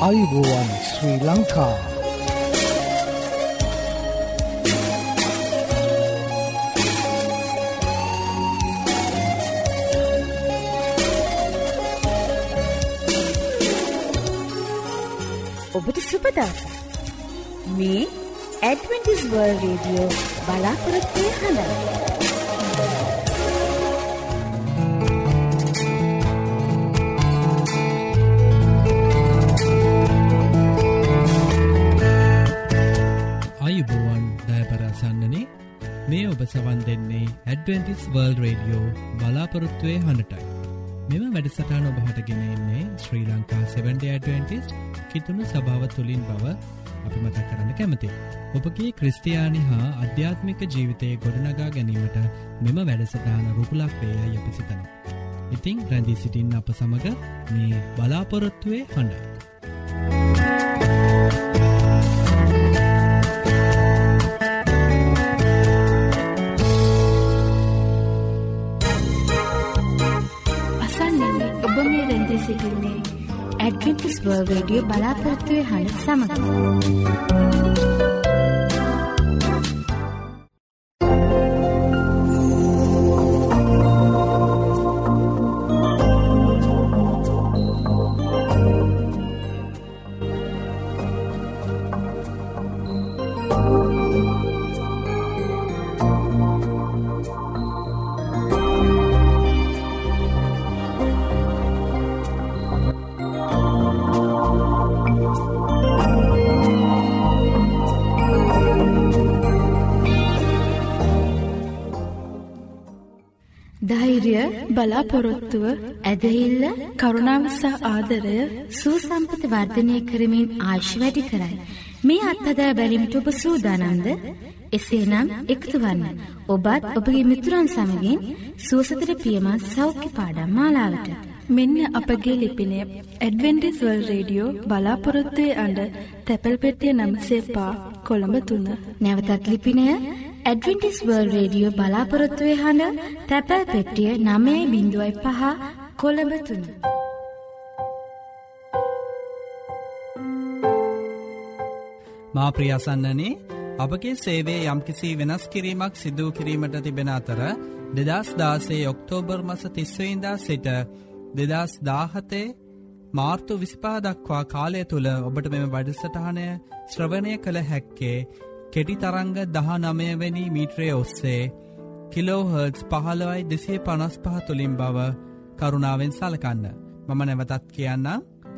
අයිබෝවන් ශ්‍රී ලංකා ඔබට සුපදස මේ ඇඩවෙන්ටිස් වර්ල් රේඩියෝ බලාපොරොත්වය හඬ අයුබෝවන් දෑපරසන්නනේ මේ ඔබ සවන් දෙන්නේ ඇඩවෙන්ටිස් වර්ල් රේඩියෝ බලාපොරොත්තුවය හඬටයි මෙම වැඩසටාන ඔබහටගෙනෙන්නේ ශ්‍රී ලංකා 70ඩවෙන්ටිස් කිතුුණු සභාව තුළින් බව අපි මතක් කරන්න කැමති. ඔබගේ ක්‍රස්ටයානි හා අධ්‍යාත්මික ජීවිතය ගොඩනගා ගැනීමට මෙම වැඩසටාන රුකුලක් වේය යපි සිතන. ඉතිං රැඳී සිටින් අප සමඟ මේ බලාපොරොත්තුවේ හඬ. සිටින්නේ ඇඩවෙන්ටිස් වර්ල් රේඩියෝ බලාපොරොත්තුවය හඬ සමඟ. බලාපොරොත්තුව ඇදහිල්ල කරුණාවසහ ආදරය සූසම්පත වර්ධනය කරමින් ආශ් වැඩි කරයි. මේ අත්හදා බැලිමිට ඔබ සූදානන්ද එසේනම් එකතු වන්න. ඔබත් ඔබගේ මිතුරන් සමගින් සුවසතර පියමත් සෞඛ්‍ය පාඩම් මාලාවට. මෙන්න අපගේ ලිපිනය ඇඩවෙන්ටිස් වල් රේඩියෝ බලාපොරොත්තුවේ අඩ තැපැල් පෙටිය නම්සේපා කොළඹ තුන්න. නැවතත් ලිපිනය ඇඩවෙන්ටිස් වර්ල් රේඩියෝ බලාපොරොත්තුවේ හඬ තැපැල් පෙට්ටිය නමේ බිඳුවයි පහ කොළඹ තුන්න. මා ප්‍රියසන්නනේ අපගේ සේවේ යම්කිසි වෙනස් කිරීමක් සිදූ කිරීමට තිබෙන අතර දෙදස් දාසේ ඔක්තෝබර් මස තිස්වයින්දා සිට දෙදස් දාහතේ මාර්තු විසිපා දක්වා කාලය තුළ ඔබට මෙම වැඩසටහනය ශ්‍රවණය කළ හැක්කේ කෙටි තරංග දහ නමයවැනි මීට්‍රය ඔස්සේ කිලෝහර්ටස් පහළවයි දෙසේ පනස් පහ තුළින් බව කරුණාවෙන් සලකන්න මම නැවතත් කියන්න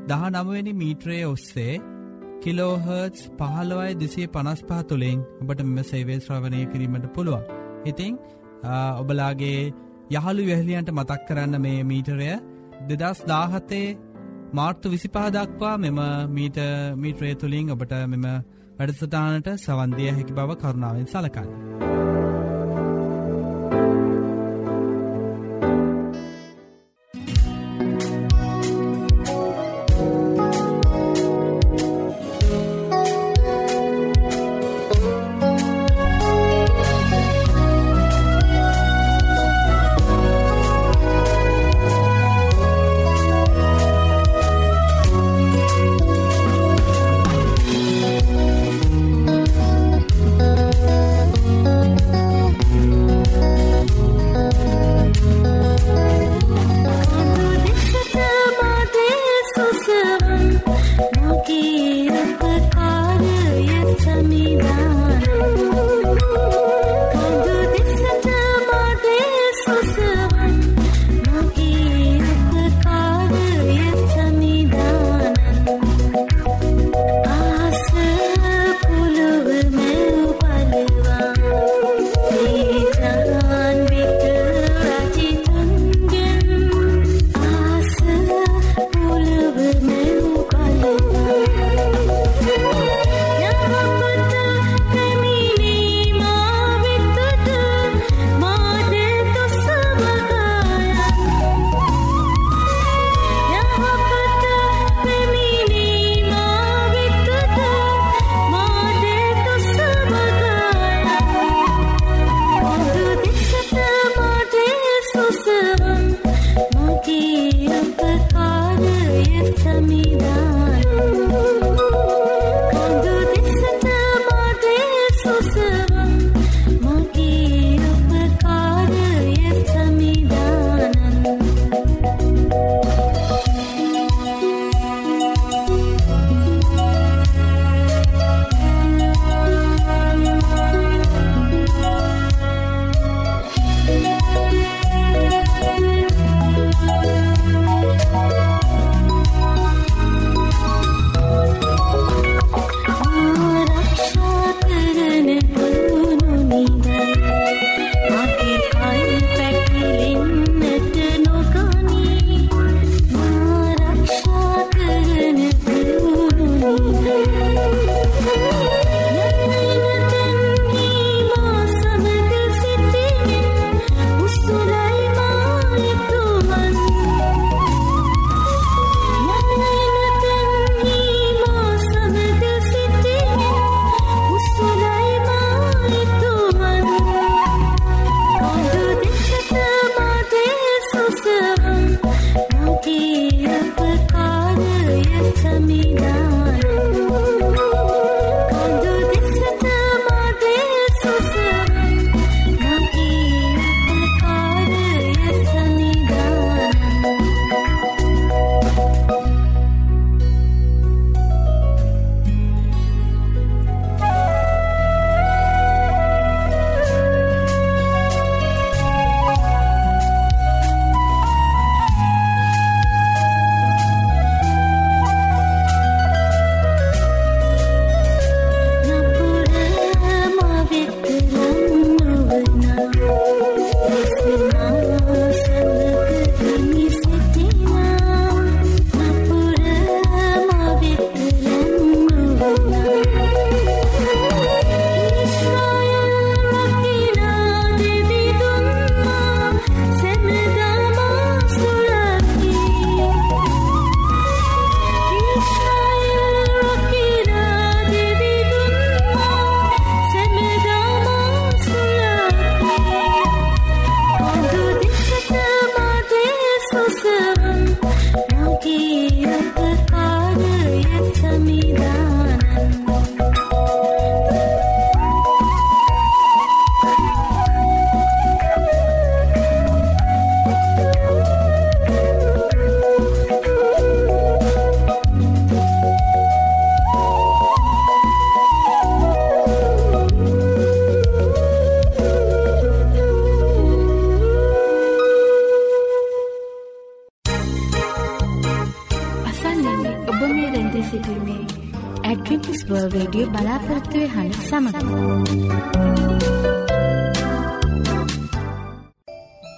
දහ නමවෙනි මීට්‍රය ඔස්සේ කිලෝහර්ටස් පහළවයි දෙසේ පනස් පහ තුළින් ඔබට මෙම සේවේ ශ්‍රවණය කිරීමට පුළුවන්. ඉතිං ඔබලාගේ යහළු වැහලියන්ට මතක් කරන්න මේ මීටරය දෙදස් දාහතේ මාර්තු විසිපා දක්වා මෙම මීට මීට්‍රය තුළින් ඔබට මෙම වැඩසටානට සවන්දිය හැකි බව කරුණාවෙන් සලකන්න.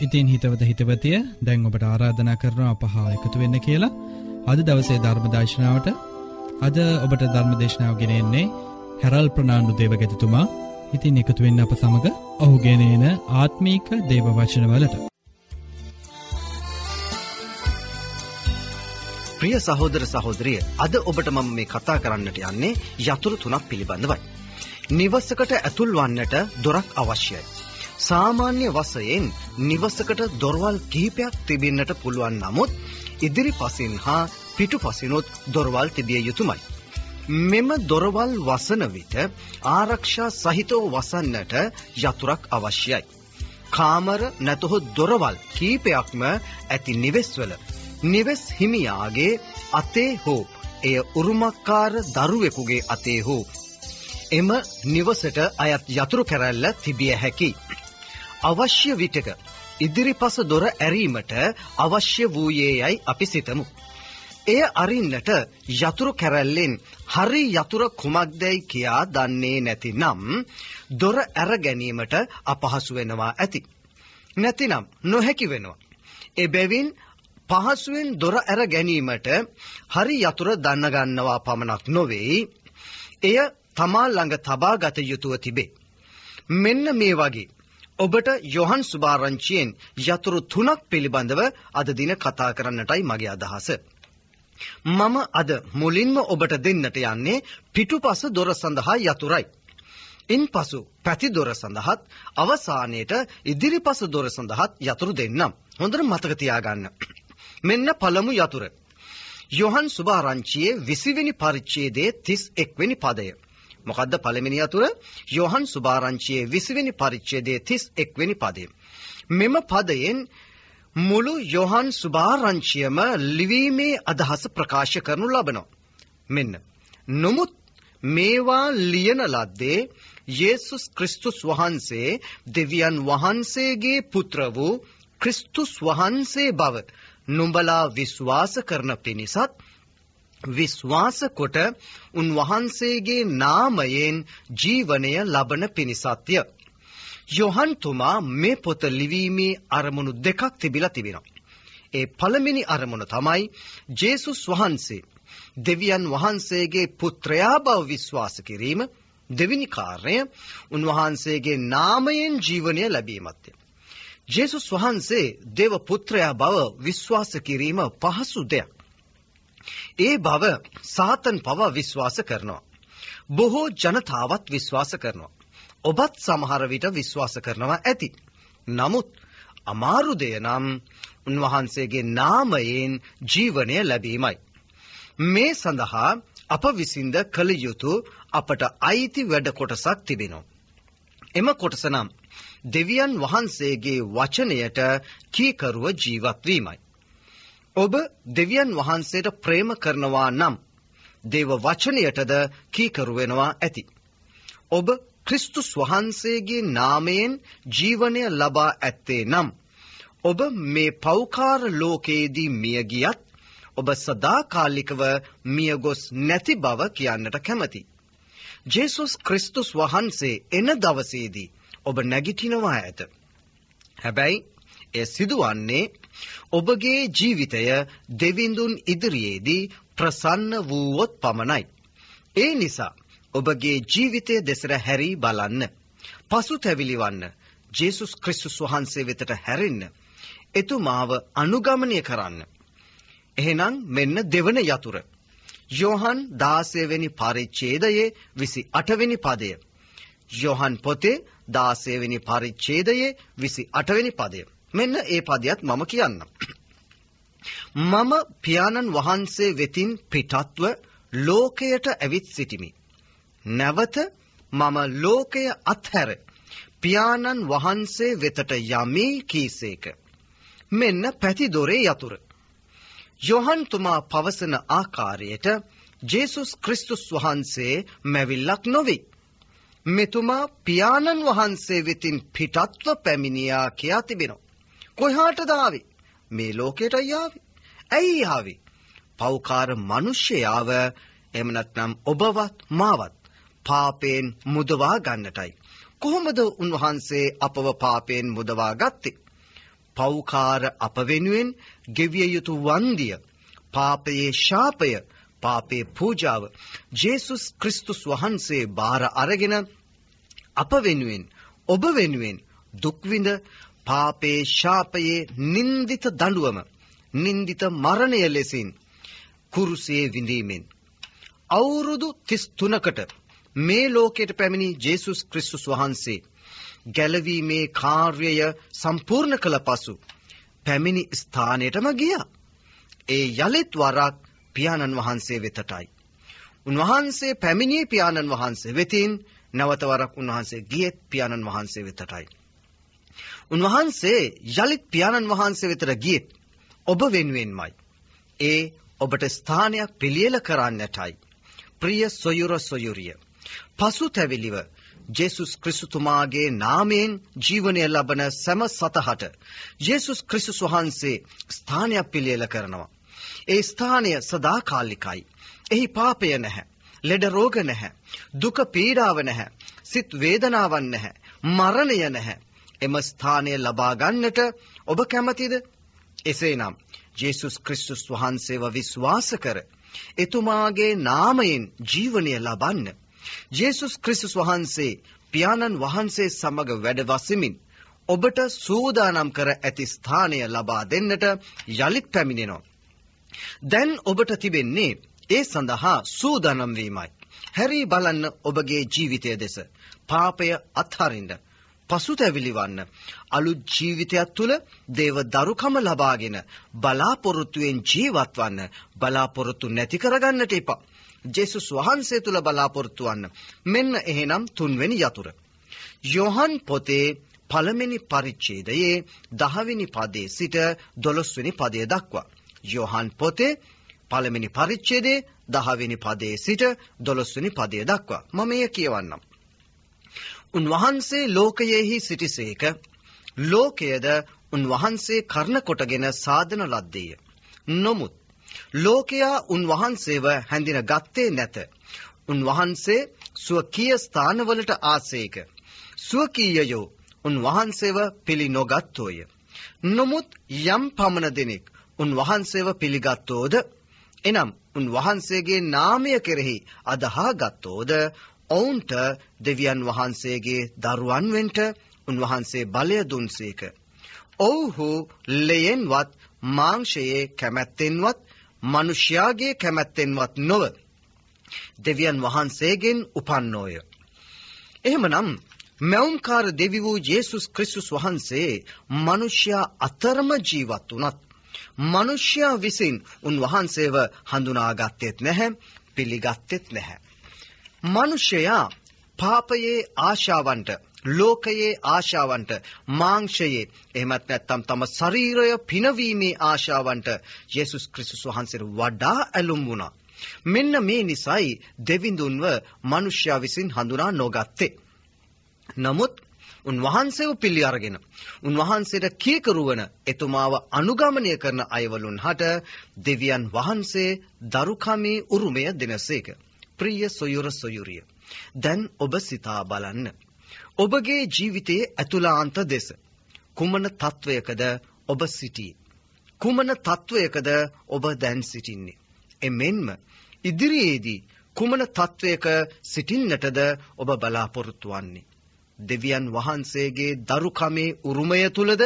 ඉතින් හිතවත හිතවතිය දැන් ඔබට ආරාධනා කරන අපහා එකතු වෙන්න කියලා අද දවසේ ධර්මදර්ශනාවට අද ඔබට ධර්මදේශනාව ගෙනෙන්නේ හැරල් ප්‍රනාාණ්ඩු දේවගැතිතුමා ඉතින් එකතු වෙන්න අප සමඟ ඔහුගෙනන ආත්මීක දේවවචනවලට. ප්‍රිය සහෝදර සහෝදරිය අද ඔබට මම මේ කතා කරන්නට යන්නේ යතුරු තුනක් පිළිබඳවයි. නිවසකට ඇතුල් වන්නට දොරක් අවශ්‍යයි. සාමාන්‍ය වසයෙන් නිවසකට දොරවල් කිහිපයක් තිබෙන්නට පුළුවන් නමුත් ඉදිරි පසින් හා පිටු පසිනොත් දොරවල් තිබිය යුතුමයි. මෙම දොරවල් වසන විට ආරක්ෂා සහිතව වසන්නට යතුරක් අවශ්‍යයි. කාමර නැතහොත් දොරවල් කීපයක්ම ඇති නිවෙස්වල නිවෙස් හිමියාගේ අතේ හෝ එය උරුමක්කාර දරුවෙකුගේ අතේ හෝ එම නිවසට අයත් යතුරු කැරැල්ල තිබිය හැකි. අවශ්‍ය විටක ඉදිරිපස දොර ඇරීමට අවශ්‍ය වූයේ යයි අපි සිතමු. එය අරින්නට යතුරු කැරැල්ලෙන් හරි යතුර කුමක්දැයි කියා දන්නේ නැති නම් දොර ඇර ගැනීමට අපහසු වෙනවා ඇති. නැතිනම් නොහැකි වෙනවා. එබැවින් පහසුවෙන් දොර ඇර ගැනීමට හරි යතුර දන්නගන්නවා පමණක් නොවෙයි. එය තමා ළඟ තබා ගත යුතුව තිබේ. මෙන්න මේ වගේ. ඔබට යොහන් සුභාරංචියෙන් යතුරු තුනක් පිළිබඳව අද දින කතා කරන්නටයි මගේ අදහස. මම අද මුලින්ම ඔබට දෙන්නට යන්නේ පිටුපස දොර සඳහා යතුරයි. ඉන් පසු පැති දොර සඳහත් අවසානයට ඉදිරිපස දොර සඳහත් යතුරු දෙන්නම්. හොඳට මතක තියාගන්න. මෙන්න පළමු යතුර. යොහන් සුභාරංචියේ විසිවෙනි පරිච්ඡේදයේ 31 වෙනි පදය. මොකද්ද පළවෙනි යතුර? යොහන් සුභාරංචියේ විසිවෙනි පරිච්ඡේදයේ 31 වෙනි පදය. මෙම පදයෙන් මුළු යොහන් සුභාරංචියම ලිවීමේ අදහස ප්‍රකාශ කරනු ලබනවා. මෙන්න. නමුත් මේවා ලියන ලද්දේ යේසුස් ක්‍රිස්තුස් වහන්සේ දෙවියන් වහන්සේගේ පුත්‍ර වූ ක්‍රිස්තුස් වහන්සේ බව නුඹලා විශ්වාස කරන පිණිසත් විශ්වාස කොට උන්වහන්සේගේ නාමයෙන් ජීවනය ලබන පිණිසත්ය. යොහන්තුමා මේ පොත ලිවීමේ අරමුණු දෙකක් තිබිලා තිබෙනවා. ඒ පළමිනි අරමුණ තමයි ජේසුස් වහන්සේ දෙවියන් වහන්සේගේ පුත්‍රයා බව විශ්වාස කිරීම දෙවිනි කාර්යය උන්වහන්සේගේ නාමයෙන් ජීවනය ලැබීමත්ය. ජේසුස් වහන්සේ දෙව පුත්‍රයා බව විශ්වාස කිරීම පහසු දෙයක්. ඒ බව සාතන් පවා විශ්වාස කරනවා. බොහෝ ජනතාවත් විශ්වාස කරනවා. ඔබත් සමහර විට විශ්වාස කරනවා ඇති. නමුත් අමාරු දෙය නම් උන්වහන්සේගේ නාමයෙන් ජීවනය ලැබීමයි. මේ සඳහා අප විසින්ද කළ යුතු අපට අයිති වැඩ කොටසක් තිබෙනවා. එම කොටස නම් දෙවියන් වහන්සේගේ වචනයට කීකරුව ජීවත්වීමයි. ඔබ දෙවියන් වහන්සේට ප්‍රේම කරනවා නම් දේව වචනයටද කීකරුවෙනවා ඇති. ඔබ ක්‍රිස්තුස් වහන්සේගේ නාමයෙන් ජීවනය ලබා ඇත්තේ නම් ඔබ මේ පෞකාර ලෝකයේදී මියගියත් ඔබ සදාකාලිකව මියගොස් නැති බව කියන්නට කැමති. ජේසුස් ක්‍රිස්තුස් වහන්සේ එන දවසේදී ඔබ නැගිටිනවා ඇත. හැබැයි එය සිදුවන්නේ ඔබගේ ජීවිතය දෙවිඳුන් ඉදිරියේදී ප්‍රසන්න වූවොත් පමණයි. ඒ නිසා ඔබගේ ජීවිතය දෙසර හැරී බලන්න. පසු තැවිලිවන්න ජේසුස් ක්‍රිස්තුස් වහන්සේ වෙතට හැරෙන්න. එතුමාව අනුගමනය කරන්න. එහෙනම් මෙන්න දෙවන යතුර. යෝහන් දාසයවෙනි පරිච්චේදයේ විසි අටවෙනි පදය. යොහන් පොතේ දාසයවෙනි පරිච්චේදයේ විසි අටවෙනි පදය. මෙන්න ඒ පදයක් මම කියන්නම්. මම පියාණන් වහන්සේ වෙතින් පිටත්ව ලෝකයට ඇවිත් සිටිමි. නැවත මම ලෝකය අත්හැර පියාණන් වහන්සේ වෙතට යමී කීසේක. මෙන්න පැතිදොරේ යතුර. යොහන්තුමා පවසන ආකාරයට ජේසුස් ක්‍රිස්තුස් වහන්සේ මැවිල්ලක් නොවෙයි. මෙතුමා පියාණන් වහන්සේ වෙතින් පිටත්ව පැමිණියා කියා තිබෙනවා. කොහාට දාවේ මේ ලෝකයට යාවේ. ඇයි යාවේ. පෞකාර මිනිසයාව එහෙම නැත්නම් ඔබවත් මාවත් පාපයෙන් මුදවා ගන්නටයි. කොහොමද උන්වහන්සේ අපව පාපයෙන් මුදවා ගත්තේ? පෞකාර අප වෙනුවෙන් ගෙවිය යුතු වන්දිය, පාපයේ ශාපය, පාපේ පූජාව ජේසුස් ක්‍රිස්තුස් වහන්සේ බාර අරගෙන අප වෙනුවෙන් ඔබ වෙනුවෙන් දුක් විඳ පාපේ ශාපයේ නින්දිත දඬුවම නින්දිත මරණය ලෙසින් කුරුසේ විඳීමෙන් අවුරුදු 33කට මේ ලෝකයට පැමිණි ජේසුස් ක්‍රිස්තුස් වහන්සේ ගැලවීමේ කාර්යය සම්පූර්ණ කළ පසු පැමිණි ස්ථානයටම ගියා. ඒ යලිත් වරක් පියාණන් වහන්සේ වෙතටයි. උන්වහන්සේ පැමිණියේ පියාණන් වහන්සේ වෙතින් නැවත වරක් උන්වහන්සේ ගියෙත් පියාණන් වහන්සේ වෙතටයි. උන්වහන්සේ යලිත් පියාණන් වහන්සේ වෙතට ගියෙත් ඔබ වෙනුවෙන්මයි. ඒ ඔබට ස්ථානයක් පිළියෙල කරන්නටයි. ප්‍රිය සොයුර සොයුරිය. පසුතැවිලිව ජේසුස් ක්‍රිස්තුතුමාගේ නාමයෙන් ජීවනය ලබන සැම සතහට ජේසුස් ක්‍රිස්තුස් වහන්සේ ස්ථානයක් පිළියෙල කරනවා. ඒ ස්ථානය සදාකාලිකයි. එහි පාපය නැහැ. ලෙඩ රෝග නැහැ. දුක පීඩාව නැහැ. සිත් වේදනාවන් නැහැ. මරණය නැහැ. එම ස්ථානය ලබා ගන්නට ඔබ කැමතිද? එසේනම් ජේසුස් ක්‍රිස්තුස් වහන්සේව විශ්වාස කර එතුමාගේ නාමයෙන් ජීවනය ලබන්න. ජේසුස් ක්‍රිස්තුස් වහන්සේ පියාණන් වහන්සේ සමග වැඩ වසමින් ඔබට සූදානම් කර ඇති ස්ථානය ලබා දෙන්නට යළිත් පැමිණෙනවා. දැන් ඔබට තිබෙන්නේ ඒ සඳහා සූදානම් වීමයි. හැරී බලන්න ඔබගේ ජීවිතය දෙස. පාපය අත්හරින්න. පසුතැවිලි වන්න. අලුත් ජීවිතයක් තුළ දේව දරුකම ලබාගෙන බලාපොරොත්තුවෙන් ජීවත් වන්න. බලාපොරොත්තු නැති කරගන්නට එපා. ජේසුස් වහන්සේ තුළ බලාපොරොත්තු වන්න. මෙන්න එහෙනම් තුන්වෙනි යතුර. යොහන් පොතේ පළවෙනි පරිච්ඡේදයේ 10 වෙනි පදයේ සිට 12 වෙනි පදය දක්වා යොහන් පොතේ පළවෙනි පරිච්ඡේදයේ 10 වෙනි පදයේ සිට 12 වෙනි පදය දක්වා මම එය කියවන්නම්. උන්වහන්සේ ලෝකයෙහි සිටිසේක ලෝකයද උන්වහන්සේ කර්ණ කොටගෙන සාදන ලද්දේය. නොමුත් ලෝකයා උන්වහන්සේව හැඳින ගත්තේ නැත. උන්වහන්සේ ස්වකීය ස්ථානවලට ආසේක. ස්වකීයයෝ උන්වහන්සේව පිළි නොගත්තෝය. නොමුත් යම් පමණ දෙනෙක් උන්වහන්සේව පිළිගත්තෝද එනම් උන්වහන්සේගේ නාමය කෙරෙහි අදහා ගත්තෝද ඔවුන්ට දෙවියන් වහන්සේගේ දරුවන් වෙන්ට උන්වහන්සේ බලය දුන්සේක. ඔවුහු ලෙයෙන්වත් මාංශයේ කැමැත්තෙන්වත් මනුෂ්‍යයාගේ කැමැත්තෙන්වත් නොව දෙවියන් වහන්සේගෙන් උපන්නෝය. එහෙමනම් මැවුම්කාර දෙවි වූ ජේසුස් ක්‍රිස්තුස් වහන්සේ මනුෂ්‍යයා අතරම ජීවත් වුණත් මනුෂ්‍යයා විසින් උන්වහන්සේව හඳුනාගත්තෙත් නැහැ පිළිගත්තෙත් නැහැ. මනුෂ්‍යයා පාපයේ ආශාවන්ට ලෝකයේ ආශාවන්ට මාංශයේ එහෙමත් නැත්නම් තම ශරීරය පිනවීමේ ආශාවන්ට යේසුස් ක්‍රිස්තුස් වහන්සේට වඩා ඇලුම් වුණා. මෙන්න මේ නිසයි දෙවිඳුන්ව මිනිස්යා විසින් හඳුනා නොගත්තේ. නමුත් උන්වහන්සේව පිළි අරගෙන උන්වහන්සේට කීකරුවන එතුමාව අනුගමනය කරන අයවලුන් හට දෙවියන් වහන්සේ දරුකමේ උරුමය දෙනසේක. ප්‍රිය සොයුර සොයුරිය. දැන් ඔබ සිතා බලන්න. ඔබගේ ජීවිතයේ ඇතුළාන්ත දෙස. කුමන තත්ත්වයකද ඔබ සිටියේ. කුමන තත්ත්වයකද ඔබ දැන් සිටින්නේ. එමෙන්ම ඉදිරියේදී කුමන තත්ත්වයක සිටින්නටද ඔබ බලාපොරොත්තු වන්නේ. දෙවියන් වහන්සේගේ දරුකමේ උරුමය තුලද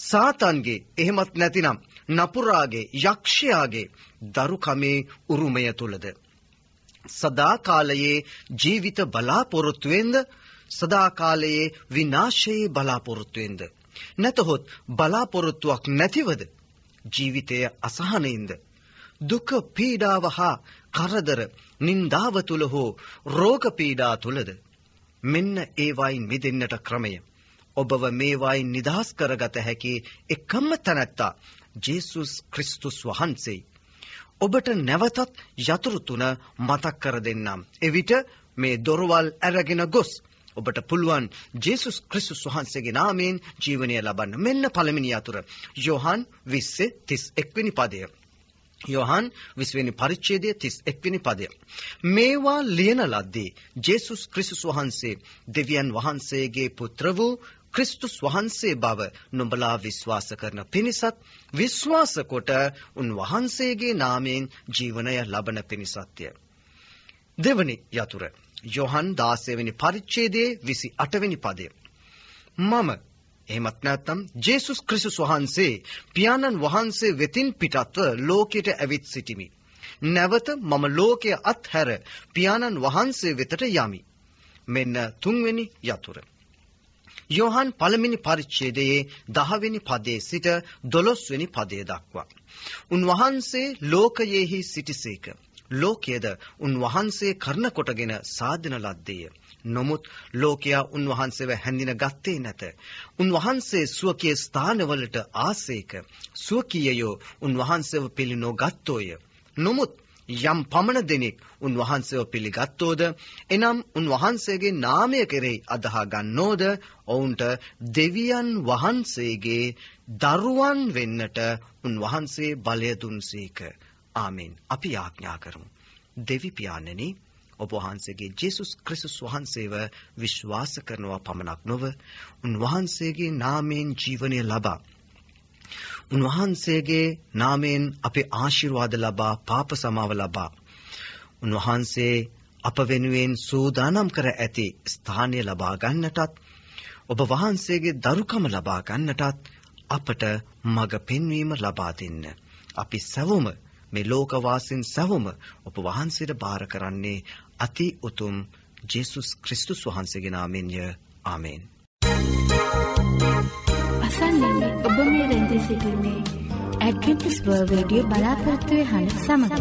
සාතන්ගේ එහෙමත් නැතිනම් නපුරාගේ යක්ෂයාගේ දරුකමේ උරුමය තුලද සදාකාලයේ ජීවිත බලාපොරොත්තුවෙන්ද සදාකාලයේ විනාශයේ බලාපොරොත්තුවෙන්ද නැතහොත් බලාපොරොත්තුවක් නැතිවද? ජීවිතය අසහනයින්ද? දුක පීඩාව හා කරදර නින්දාව තුල හෝ රෝග පීඩා තුලද මෙන්න ඒවායින් මිදෙන්නට ක්‍රමය. ඔබව මේවායින් නිදහස් කරගත හැකි එකම තැනැත්තා ජේසුස් ක්‍රිස්තුස් වහන්සේයි. ඔබට නැවතත් යතුරු තුන මතක් කර දෙන්නම්. එවිට මේ දොරවල් ඇරගෙන ගොස් ඔබට පුළුවන් ජේසුස් ක්‍රිස්තුස් වහන්සේගේ නාමයෙන් ජීවනය ලබන්න. මෙන්න පළවෙනි යතුර. යෝහන් 20:31 වෙනි පදය. යොහන් 20 වෙනි පරිච්ඡේදයේ 31 වෙනි පදය. මේවා ලියන ලද්දේ ජේසුස් ක්‍රිස්තුස් වහන්සේ දෙවියන් වහන්සේගේ පුත්‍ර වූ ක්‍රිස්තුස් වහන්සේ බව නුඹලා විශ්වාස කරන පිණිසත් විශ්වාස කොට උන්වහන්සේගේ නාමයෙන් ජීවනය ලබන පිණිසත්ය. දෙවනි යතුර යොහන් 16 වෙනි පරිච්ඡේදයේ 28 වෙනි පදය. මම එහෙමත් නැත්නම් ජේසුස් ක්‍රිස්තුස් වහන්සේ පියාණන් වහන්සේ වෙතින් පිටත්ව ලෝකයට ඇවිත් සිටිමි. නැවත මම ලෝකය අත්හැර පියාණන් වහන්සේ වෙතට යමි. මෙන්න තුන්වෙනි යතුර. යෝහන් පළමිනි පරිච්ඡේදයේ 10 වෙනි පදයේ සිට 12 වෙනි පදය දක්වා. උන්වහන්සේ ලෝකයේහි සිටිසේක. ලෝකයේද උන්වහන්සේ කරන කොටගෙන සාධන ලද්දේය. නොමුත් ලෝකයා උන්වහන්සේව හැඳින ගත්තේ නැත. උන්වහන්සේ ස්වකීය ස්ථානවලට ආසේක. ස්වකීයයෝ උන්වහන්සේව පිළිනො ගත්තෝය. නොමුත් යම් පමණ දෙනෙක් උන්වහන්සේව පිළිගත්තෝද එනම් උන්වහන්සේගේ නාමය කෙරෙහි අදහා ගන්නෝද ඔවුන්ට දෙවියන් වහන්සේගේ දරුවන් වෙන්නට උන්වහන්සේ බලය දුන්සේක ආමෙන් අපි යාඥා කරමු. දෙවි පියාණනි ඔබ වහන්සේගේ ජේසුස් ක්‍රිස්තුස් වහන්සේව විශ්වාස කරනවා පමණක් නොව උන්වහන්සේගේ නාමයෙන් ජීවනය ලබා උන්වහන්සේගේ නාමයෙන් අපේ ආශිර්වාද ලබා පාප සමාව ලබා උන්වහන්සේ අප වෙනුවෙන් සූදානම් කර ඇති ස්ථානය ලබා ගන්නටත් ඔබ වහන්සේගේ දරුකම ලබා ගන්නටත් අපට මඟ පෙන්වීම ලබා දෙන්න. අපි සැවොම මේ ලෝකවාසීන් සැවොම ඔබ වහන්සේට බාර කරන්නේ අති උතුම් ජේසුස් ක්‍රිස්තුස් වහන්සේගේ නාමයෙන්ය. ආමේන්. අසන්නේ ඔබ මේ රැඳී සිටින්නේ ඇඩ්වෙන්ටිස් වර්ල්ඩ් රේඩියෝ බලාපොරොත්තු වෙන සමග.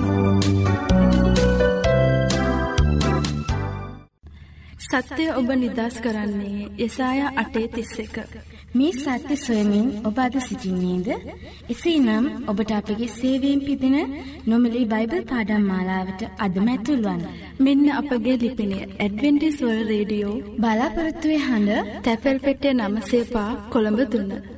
සත්‍යය ඔබ නිදස් කරන්නේ යසායා 8:31. මේ සත්‍ය සොයමින් ඔබ අද සිටින්නේද? එසේනම් ඔබට අපගේ සේවයෙන් පිදෙන නොමිලේ බයිබල් පාඩම් මාලාවට අදම ඇතුල්වන්න. මෙන්න අපගේ ලිපිනය ඇඩ්වෙන්ටිස් වර්ල්ඩ් රේඩියෝ බලාපොරොත්තු වෙන හඬ තැපැල් පෙට්ටිය 9 සේපා කොළඹ 3.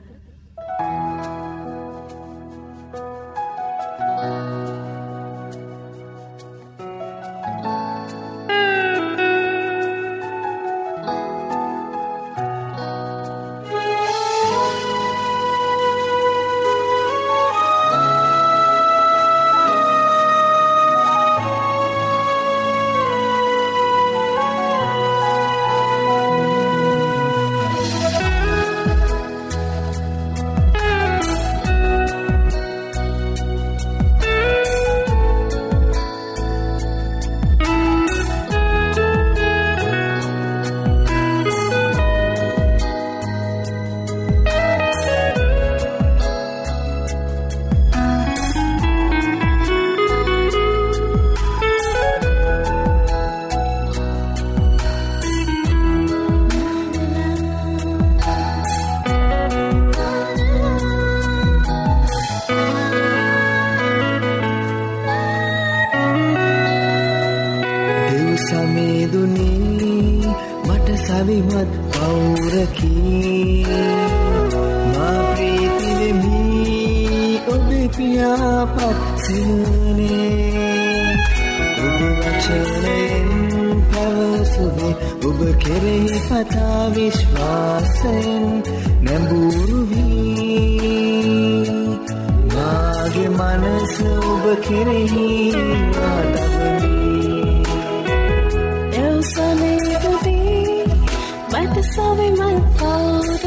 කුසවා ඉසුරුවේ ඔබ මාර්ගයන් ඔබ මාහට පෙන්වූයේ ඔබ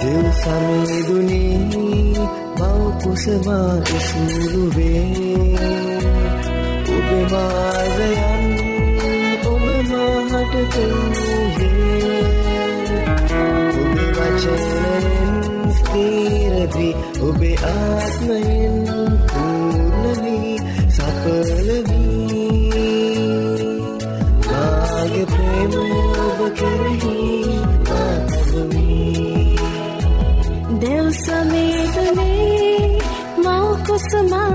දෙව් සමිදුනේ මවකුසමාද සූරුවේ ඔබමාර්ගයන් ඔබමාහට කළූහේ ඔබ වචනයෙන් ස්තීරදී ඔබේ ආත්මයෙන් පූර්ණවී සපලවී මාගේ ප්‍රේමය ඔබ කෙරෙහි 什么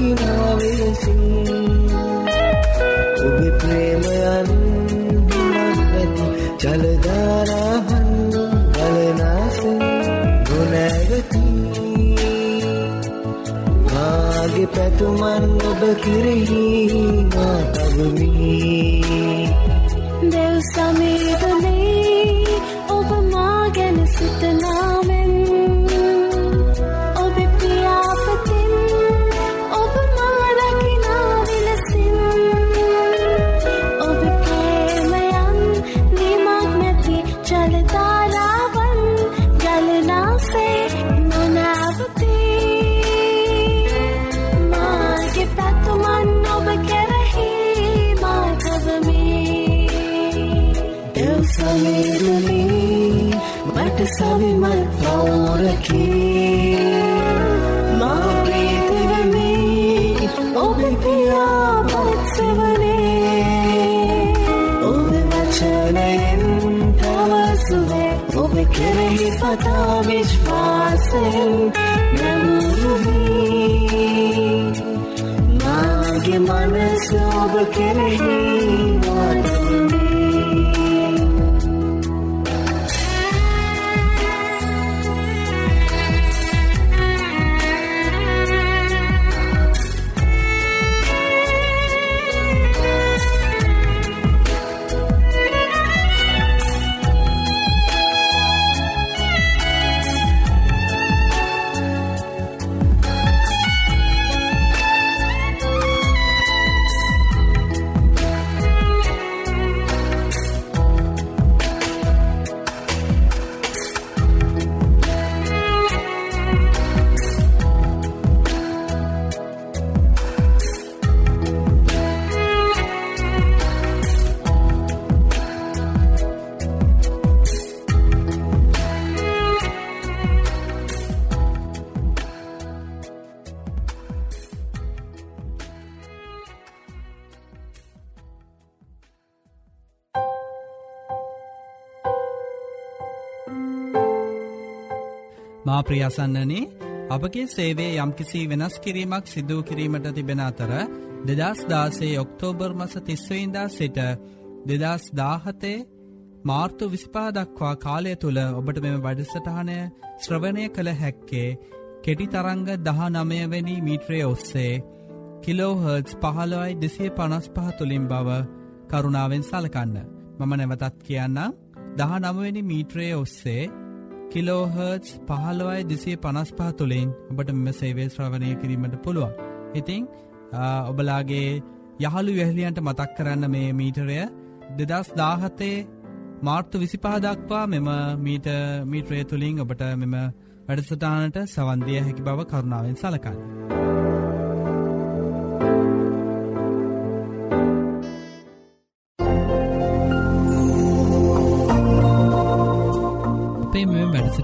කිනාවේසින් ඔබේ ප්‍රේමයන් නැති ජලධාරහන් ගලනාසින් ගොනැගති මාගේ පැතුමන් ඔබ කෙරෙහි මා තවමි දෙව් සමීරනී මට සවිමත් පවුරකී මා ප්‍රීතිවමි ඔබ පියාපත්සවනේ. ඔබ වචනයෙන් තවසුවේ ඔබ කෙරෙහි පතා විශ්වාසයෙන් නැමුරුවී මාගේ මනස ඔබ කෙරෙහි මා ප්‍රියසන්නනේ අපගේ සේවේ යම්කිසි වෙනස් කිරීමක් සිදූ කිරීමට තිබෙන අතර දෙදස් දාසේ ඔක්තෝබර් මස තිස්වයින්දා සිට දෙදස් දාහතේ මාර්තු විසිපා දක්වා කාලය තුළ ඔබට මෙම වැඩසටහනය ශ්‍රවණය කළ හැක්කේ කෙටි තරංග දහ නමයවැනි මීට්‍රය ඔස්සේ කිලෝහර්ස් පහළොයි දෙසිය පනස් පහ තුළින් බව කරුණාවෙන් සලකන්න. මම නැවතත් කියන්න දහ නමවෙනි මීට්‍රයේ ඔස්සේ කිලෝහර්ස් පහළවයි දෙසේ පනස් පහ තුළින් ඔබට මෙම සේවේ ශ්‍රවණය කිරීමට පුළුවන්. ඉතිං ඔබලාගේ යහළු වැහලියන්ට මතක් කරන්න මේ මීටරය දෙදස් දාහතේ මාර්තු විසිපහ දක්වා මෙම මීට මීට්‍රය තුළින් ඔබට මෙම වැඩසටානට සවන්දිය හැකි බව කරුණාවෙන් සලකන්න.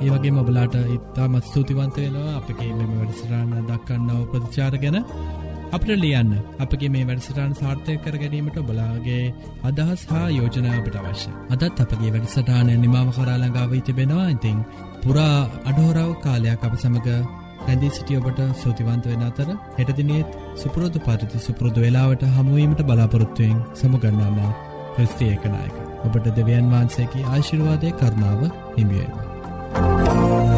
ඒ වගේ මබලාට ඉතාමත් ස්තුතිවන්ත වෙනවා. අපගේ මෙම වැඩසටාන දක්කන්නව ප්‍රතිචාර ගැන අපට ලියන්න. අපගේ මේ වැඩසටාන් සාර්ථය කර ගැනීමට බලාගේ අදහස් හා යෝජනාවට අවශ්‍ය අදත් අපගේ වැඩසටානය නිමාව කරාලඟාව තිබෙනවා. ඉතිං පුරා අඩහෝරාව කාලයක් අප සමඟ හැදී සිටිය ඔබට සූතිවන්ත වෙන අතර හෙටදිනෙත් සුපුරෝධ පරිති සුපුරෘදු වෙලාවට හමුවීමට බලාපොරොත්තුවයෙන් සමුගන්නාම ක්‍රස්තියකනායක ඔබට දෙවියන් වහන්සේකි ආශිර්වාදය කරනාව හිමියේවා Música